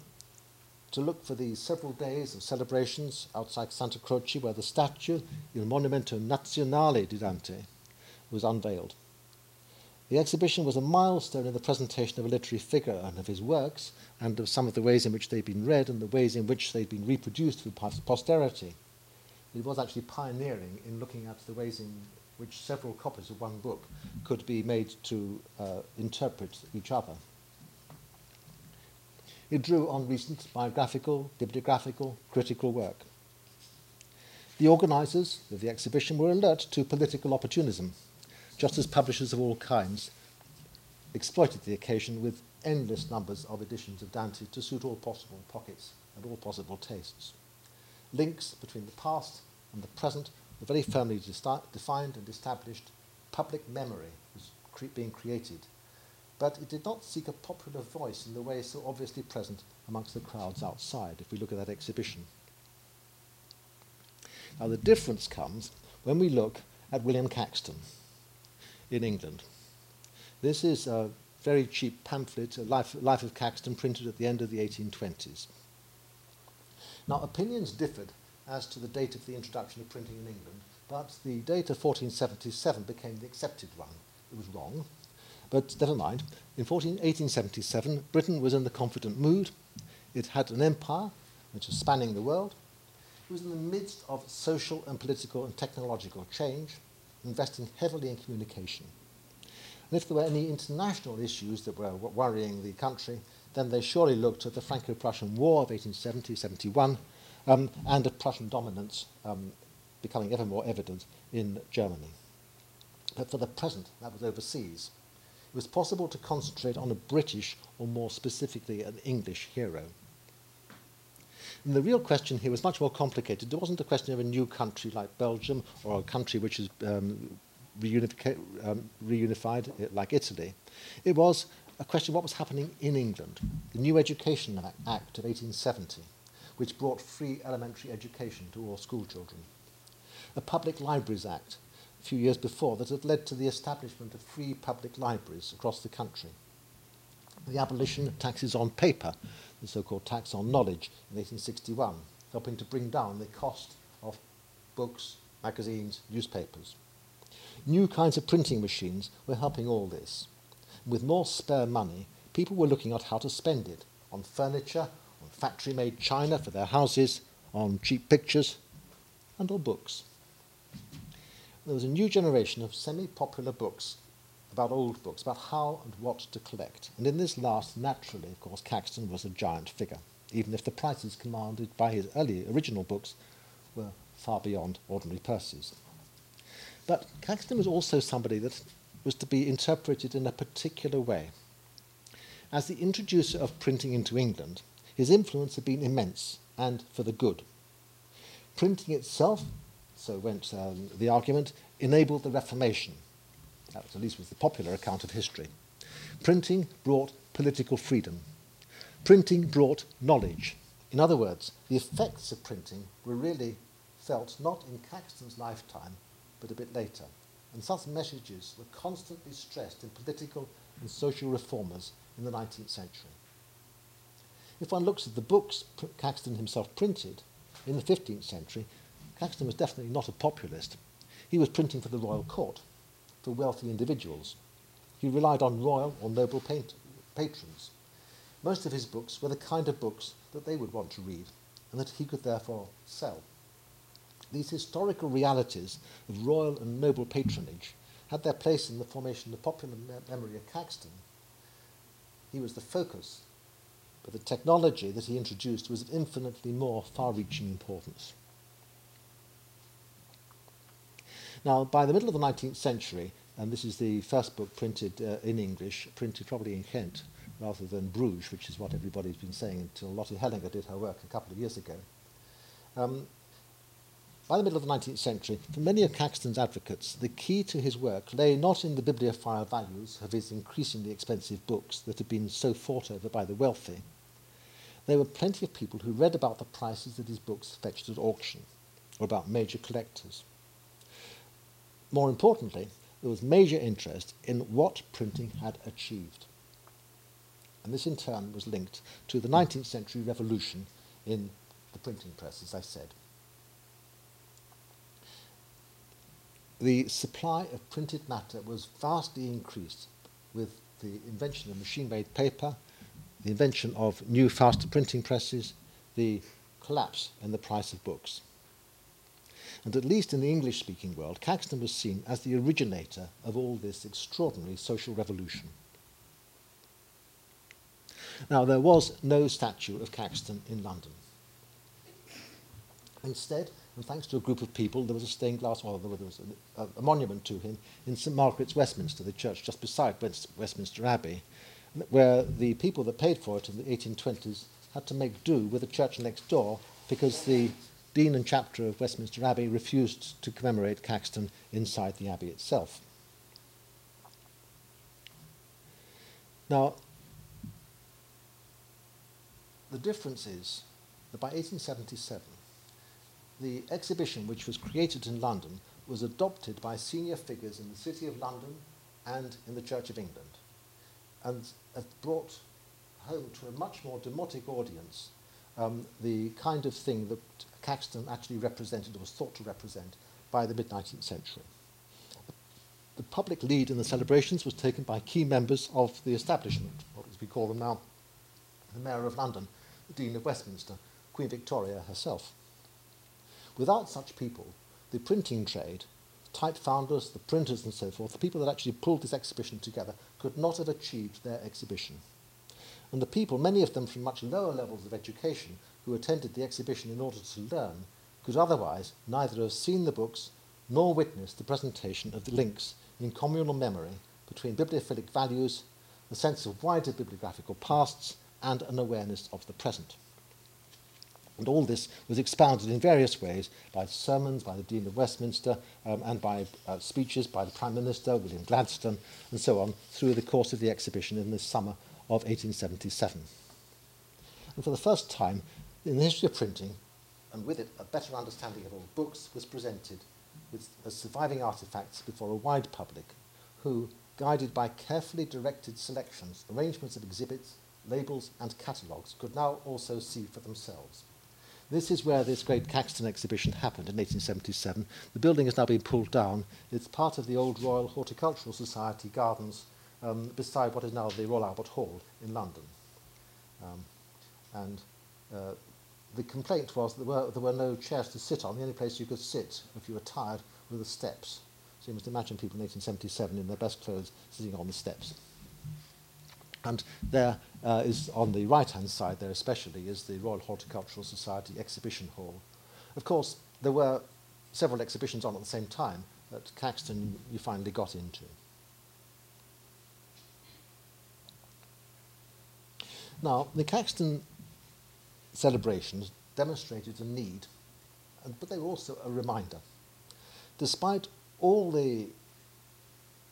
to look for these several days of celebrations outside Santa Croce where the statue, Il Monumento Nazionale di Dante, was unveiled. The exhibition was a milestone in the presentation of a literary figure and of his works, and of some of the ways in which they'd been read and the ways in which they'd been reproduced through posterity. It was actually pioneering in looking at the ways in which several copies of one book could be made to uh, interpret each other. It drew on recent biographical, bibliographical, critical work. The organisers of the exhibition were alert to political opportunism just as publishers of all kinds exploited the occasion with endless numbers of editions of Dante to suit all possible pockets and all possible tastes. Links between the past and the present were very firmly defined and established. Public memory was cre being created, but it did not seek a popular voice in the way so obviously present amongst the crowds outside, if we look at that exhibition. Now, the difference comes when we look at William Caxton in England. This is a very cheap pamphlet, Life, Life of Caxton, printed at the end of the 1820s. Now, opinions differed as to the date of the introduction of printing in England, but the date of 1477 became the accepted one. It was wrong, But never mind. In 14, 1877, Britain was in the confident mood. It had an empire which was spanning the world. It was in the midst of social and political and technological change, investing heavily in communication. And if there were any international issues that were worrying the country, then they surely looked at the Franco Prussian War of 1870 71 um, and at Prussian dominance um, becoming ever more evident in Germany. But for the present, that was overseas. It was possible to concentrate on a British, or more specifically, an English hero. And the real question here was much more complicated. It wasn't a question of a new country like Belgium or a country which is um, um, reunified like Italy. It was a question of what was happening in England. The New Education Act of 1870, which brought free elementary education to all schoolchildren. A Public Libraries Act a few years before that had led to the establishment of free public libraries across the country. The abolition of taxes on paper, the so-called tax on knowledge in 1861, helping to bring down the cost of books, magazines, newspapers. New kinds of printing machines were helping all this. With more spare money, people were looking at how to spend it on furniture, on factory made china for their houses, on cheap pictures, and on books. There was a new generation of semi popular books about old books, about how and what to collect. And in this last, naturally, of course, Caxton was a giant figure, even if the prices commanded by his early original books were far beyond ordinary purses. But Caxton was also somebody that was to be interpreted in a particular way. As the introducer of printing into England, his influence had been immense and for the good. Printing itself, so went um, the argument, enabled the Reformation. That at least was the popular account of history. Printing brought political freedom. Printing brought knowledge. In other words, the effects of printing were really felt not in Caxton's lifetime, but a bit later. And such messages were constantly stressed in political and social reformers in the 19th century. If one looks at the books Caxton himself printed in the 15th century, Caxton was definitely not a populist. He was printing for the royal court, for wealthy individuals. He relied on royal or noble patrons. Most of his books were the kind of books that they would want to read and that he could therefore sell. These historical realities of royal and noble patronage had their place in the formation of the popular me memory of Caxton. He was the focus, but the technology that he introduced was of infinitely more far-reaching importance. Now, by the middle of the 19th century, and this is the first book printed uh, in English, printed probably in Ghent rather than Bruges, which is what everybody's been saying until Lotte Hellinga did her work a couple of years ago. Um, by the middle of the 19th century, for many of Caxton's advocates, the key to his work lay not in the bibliophile values of his increasingly expensive books that had been so fought over by the wealthy. There were plenty of people who read about the prices that his books fetched at auction, or about major collectors. More importantly, there was major interest in what printing had achieved. And this in turn was linked to the 19th century revolution in the printing press, as I said. the supply of printed matter was vastly increased with the invention of machine-made paper, the invention of new faster printing presses, the collapse in the price of books. And at least in the English-speaking world, Caxton was seen as the originator of all this extraordinary social revolution. Now, there was no statue of Caxton in London. Instead, and thanks to a group of people, there was a stained glass, well, there was a, a, a monument to him in St Margaret's, Westminster, the church just beside West, Westminster Abbey, where the people that paid for it in the 1820s had to make do with the church next door because the dean and chapter of Westminster Abbey refused to commemorate Caxton inside the abbey itself. Now, the difference is that by 1877, the exhibition, which was created in London, was adopted by senior figures in the City of London and in the Church of England, and brought home to a much more demotic audience um, the kind of thing that Caxton actually represented or was thought to represent by the mid-19th century. the public lead in the celebrations was taken by key members of the establishment, what we call them now, the Mayor of London, the Dean of Westminster, Queen Victoria herself. Without such people, the printing trade, type founders, the printers and so forth, the people that actually pulled this exhibition together, could not have achieved their exhibition. And the people, many of them from much lower levels of education, who attended the exhibition in order to learn, could otherwise neither have seen the books nor witnessed the presentation of the links in communal memory between bibliophilic values, a sense of wider bibliographical pasts, and an awareness of the present. And all this was expounded in various ways by sermons by the Dean of Westminster um, and by uh, speeches by the Prime Minister, William Gladstone, and so on, through the course of the exhibition in the summer of 1877. And for the first time in the history of printing, and with it a better understanding of old books, was presented with, as surviving artifacts before a wide public who, guided by carefully directed selections, arrangements of exhibits, labels, and catalogues, could now also see for themselves. This is where this great Caxton exhibition happened in 1877. The building has now been pulled down. It's part of the old Royal Horticultural Society gardens um, beside what is now the Royal Albert Hall in London. Um, and uh, the complaint was that there were, there were no chairs to sit on. The only place you could sit if you were tired were the steps. So you must imagine people in 1877 in their best clothes sitting on the steps. And there uh, is on the right-hand side there especially is the Royal Horticultural Society exhibition hall. Of course, there were several exhibitions on at the same time that Caxton you finally got into. Now, the Caxton celebrations demonstrated a need, but they were also a reminder. Despite all the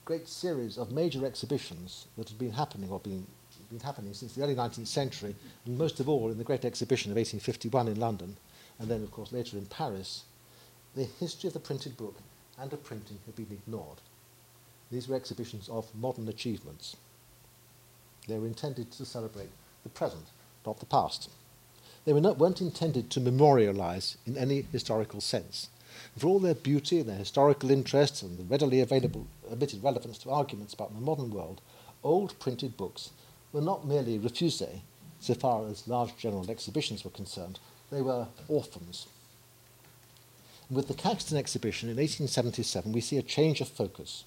great series of major exhibitions that had been happening or been, been happening since the early 19th century, and most of all in the Great Exhibition of 1851 in London, and then, of course, later in Paris, the history of the printed book and of printing had been ignored. These were exhibitions of modern achievements. They were intended to celebrate the present, not the past. They were not, weren't intended to memorialize in any historical sense. For all their beauty and their historical interest and the readily available admitted relevance to arguments about the modern world, old printed books were not merely refusés, so far as large general exhibitions were concerned, they were orphans. With the Caxton exhibition in 1877, we see a change of focus.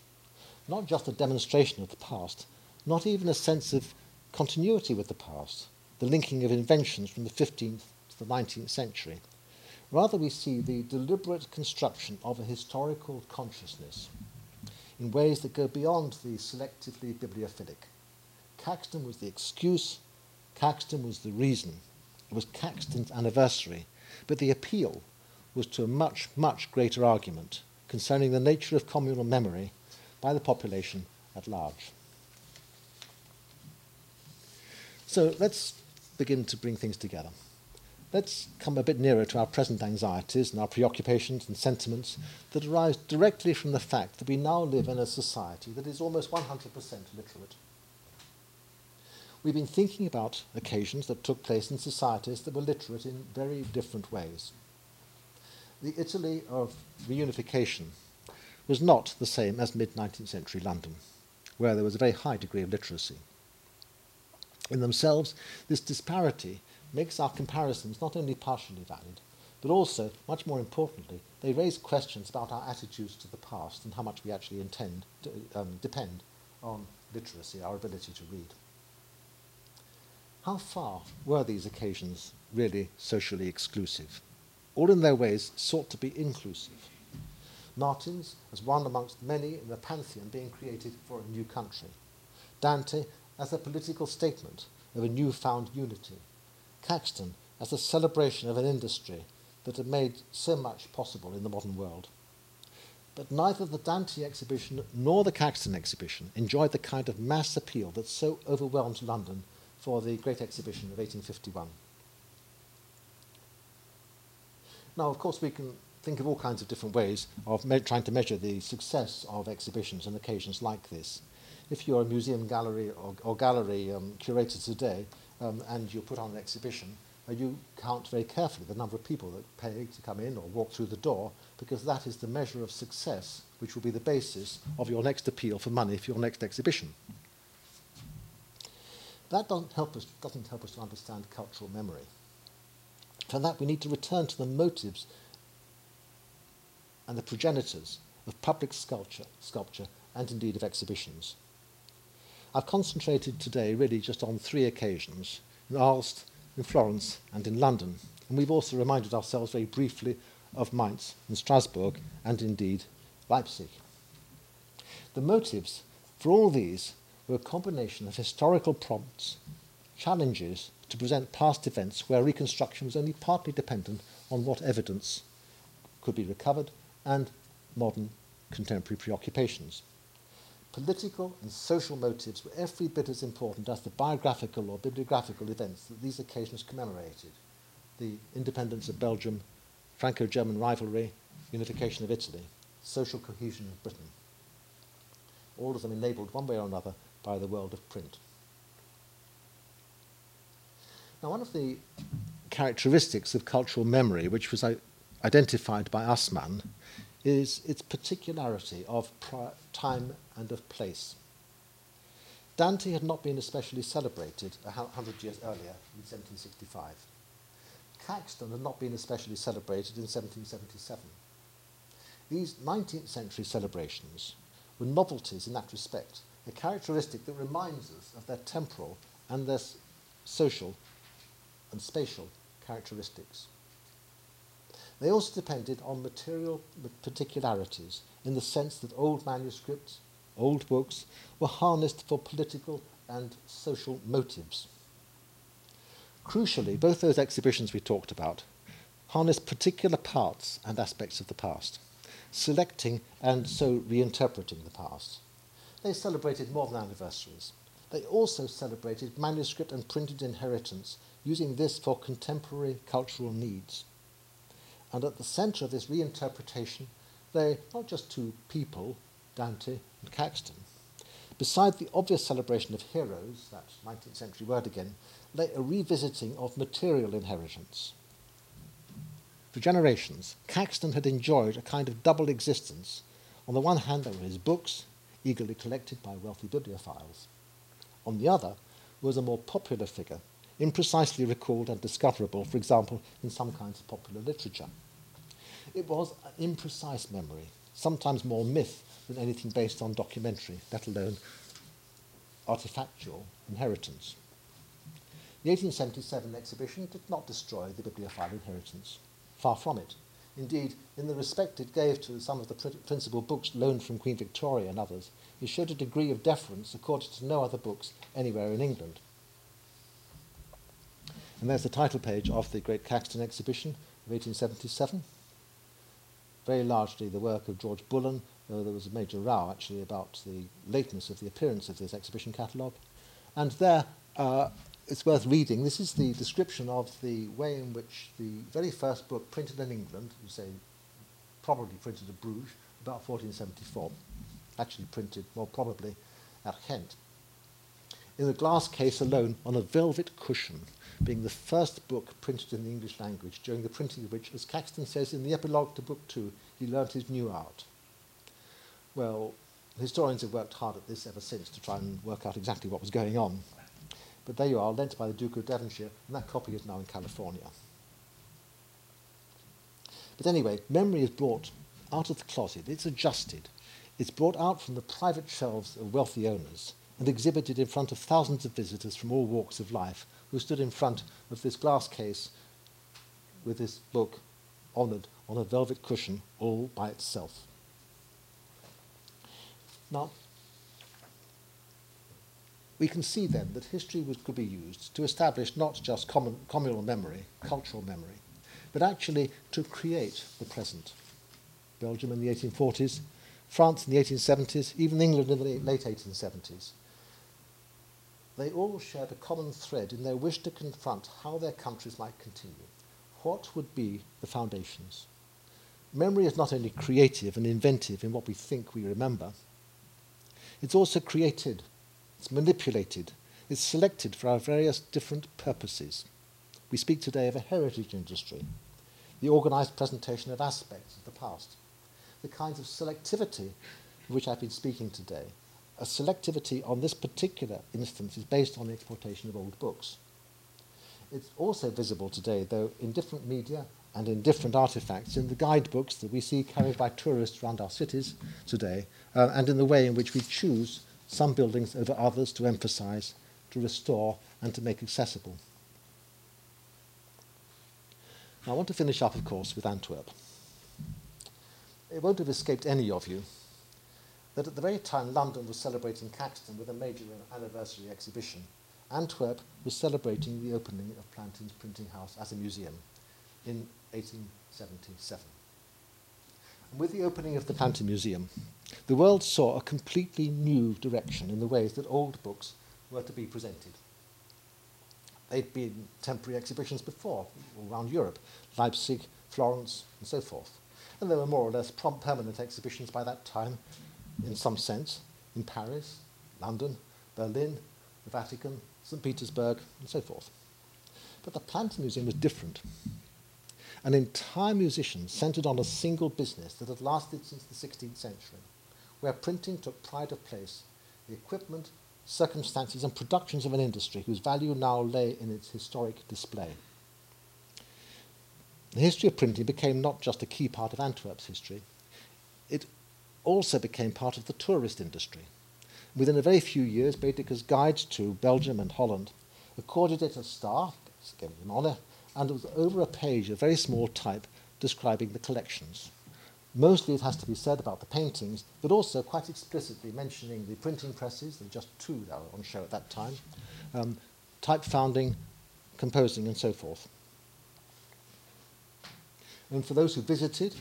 Not just a demonstration of the past, not even a sense of continuity with the past, the linking of inventions from the 15th to the 19th century. Rather, we see the deliberate construction of a historical consciousness in ways that go beyond the selectively bibliophilic. Caxton was the excuse, Caxton was the reason. It was Caxton's anniversary, but the appeal was to a much, much greater argument concerning the nature of communal memory by the population at large. So let's begin to bring things together. Let's come a bit nearer to our present anxieties and our preoccupations and sentiments that arise directly from the fact that we now live in a society that is almost 100% literate. We've been thinking about occasions that took place in societies that were literate in very different ways. The Italy of reunification was not the same as mid 19th century London, where there was a very high degree of literacy. In themselves, this disparity makes our comparisons not only partially valid, but also, much more importantly, they raise questions about our attitudes to the past and how much we actually intend to um, depend on literacy, our ability to read. How far were these occasions really socially exclusive? All in their ways sought to be inclusive. Martens as one amongst many in the pantheon being created for a new country. Dante as a political statement of a newfound unity. Caxton as a celebration of an industry that had made so much possible in the modern world. But neither the Dante exhibition nor the Caxton exhibition enjoyed the kind of mass appeal that so overwhelmed London for the Great Exhibition of 1851. Now, of course, we can think of all kinds of different ways of trying to measure the success of exhibitions and occasions like this if you're a museum gallery or, or gallery um, curator today, um, and you put on an exhibition, uh, you count very carefully the number of people that pay to come in or walk through the door, because that is the measure of success, which will be the basis of your next appeal for money for your next exhibition. That doesn't help us, doesn't help us to understand cultural memory. For that, we need to return to the motives and the progenitors of public sculpture, sculpture and indeed of exhibitions. I've concentrated today really just on three occasions in Aalst, in Florence, and in London. And we've also reminded ourselves very briefly of Mainz and Strasbourg, and indeed Leipzig. The motives for all these were a combination of historical prompts, challenges to present past events where reconstruction was only partly dependent on what evidence could be recovered, and modern contemporary preoccupations. Political and social motives were every bit as important as the biographical or bibliographical events that these occasions commemorated the independence of Belgium, Franco German rivalry, unification of Italy, social cohesion of Britain. All of them enabled, one way or another, by the world of print. Now, one of the characteristics of cultural memory, which was identified by Assmann, is its particularity of time and of place. Dante had not been especially celebrated a hundred years earlier in 1765. Caxton had not been especially celebrated in 1777. These 19th century celebrations were novelties in that respect, a characteristic that reminds us of their temporal and their social and spatial characteristics. They also depended on material particularities in the sense that old manuscripts, old books, were harnessed for political and social motives. Crucially, both those exhibitions we talked about harnessed particular parts and aspects of the past, selecting and so reinterpreting the past. They celebrated modern anniversaries. They also celebrated manuscript and printed inheritance, using this for contemporary cultural needs. And at the center of this reinterpretation lay not just two people, Dante and Caxton. Beside the obvious celebration of heroes, that 19th century word again, lay a revisiting of material inheritance. For generations, Caxton had enjoyed a kind of double existence. On the one hand, there were his books, eagerly collected by wealthy bibliophiles. On the other was a more popular figure imprecisely recalled and discoverable, for example, in some kinds of popular literature. It was an imprecise memory, sometimes more myth than anything based on documentary, let alone artifactual inheritance. The 1877 exhibition did not destroy the bibliophile inheritance. Far from it. Indeed, in the respect it gave to some of the pr- principal books loaned from Queen Victoria and others, it showed a degree of deference accorded to no other books anywhere in England. And there's the title page of the Great Caxton exhibition of 1877. Very largely the work of George Bullen, though there was a major row actually about the lateness of the appearance of this exhibition catalogue. And there, uh, it's worth reading. This is the description of the way in which the very first book printed in England, you say probably printed at Bruges, about 1474, actually printed more probably at Ghent. In a glass case alone, on a velvet cushion, being the first book printed in the English language, during the printing of which, as Caxton says in the epilogue to Book Two, he learnt his new art. Well, historians have worked hard at this ever since to try and work out exactly what was going on. But there you are, lent by the Duke of Devonshire, and that copy is now in California. But anyway, memory is brought out of the closet, it's adjusted, it's brought out from the private shelves of wealthy owners and exhibited in front of thousands of visitors from all walks of life who stood in front of this glass case with this book honoured on a velvet cushion all by itself. Now, we can see then that history was, could be used to establish not just common, communal memory, cultural memory, but actually to create the present. Belgium in the 1840s, France in the 1870s, even England in the late 1870s they all shared a common thread in their wish to confront how their countries might continue. What would be the foundations? Memory is not only creative and inventive in what we think we remember, it's also created, it's manipulated, it's selected for our various different purposes. We speak today of a heritage industry, the organised presentation of aspects of the past, the kinds of selectivity of which I've been speaking today. A selectivity on this particular instance is based on the exploitation of old books. It's also visible today, though, in different media and in different artifacts, in the guidebooks that we see carried by tourists around our cities today, uh, and in the way in which we choose some buildings over others to emphasize, to restore, and to make accessible. Now, I want to finish up, of course, with Antwerp. It won't have escaped any of you that at the very time London was celebrating Caxton with a major anniversary exhibition, Antwerp was celebrating the opening of Plantin's printing house as a museum in 1877. And with the opening of the Plantin Museum, the world saw a completely new direction in the ways that old books were to be presented. They'd been temporary exhibitions before around Europe, Leipzig, Florence, and so forth. And there were more or less prompt permanent exhibitions by that time, in some sense, in Paris, London, Berlin, the Vatican, St. Petersburg, and so forth. But the Plantin Museum was different. An entire musician centered on a single business that had lasted since the 16th century, where printing took pride of place, the equipment, circumstances, and productions of an industry whose value now lay in its historic display. The history of printing became not just a key part of Antwerp's history, it also became part of the tourist industry. Within a very few years, Baedeker's guides to Belgium and Holland accorded it a star, gave him honour, and it was over a page, a very small type, describing the collections. Mostly it has to be said about the paintings, but also quite explicitly mentioning the printing presses, there were just two that were on show at that time, um, type founding, composing, and so forth. And for those who visited,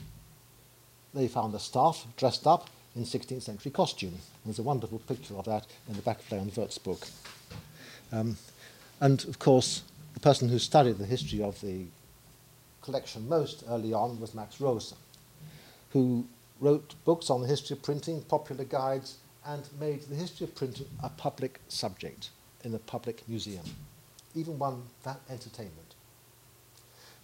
they found the staff dressed up in 16th century costume. There's a wonderful picture of that in the back of Leon Voet's book. Um, and of course, the person who studied the history of the collection most early on was Max Rooses, who wrote books on the history of printing, popular guides, and made the history of printing a public subject in a public museum, even one that entertainment.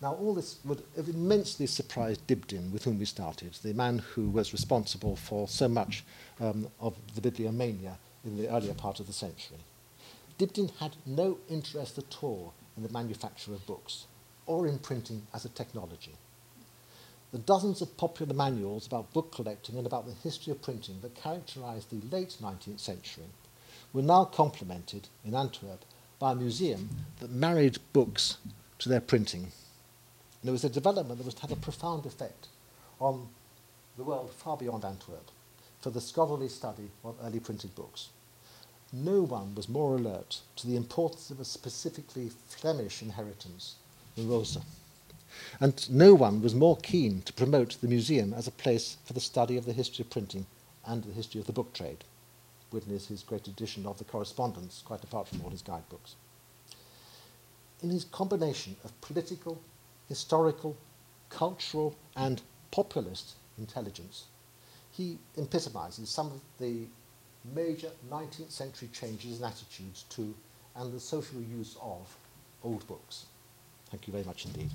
Now, all this would have immensely surprised Dibdin, with whom we started, the man who was responsible for so much um, of the bibliomania in the earlier part of the century. Dibdin had no interest at all in the manufacture of books or in printing as a technology. The dozens of popular manuals about book collecting and about the history of printing that characterized the late 19th century were now complemented in Antwerp by a museum that married books to their printing and it was a development that was to have a profound effect on the world far beyond Antwerp for the scholarly study of early printed books. No one was more alert to the importance of a specifically Flemish inheritance than Rooses. And no one was more keen to promote the museum as a place for the study of the history of printing and the history of the book trade. Witness his great edition of the correspondence, quite apart from all his guidebooks. In his combination of political historical, cultural, and populist intelligence. He epitomizes some of the major 19th century changes in attitudes to and the social use of old books. Thank you very much indeed.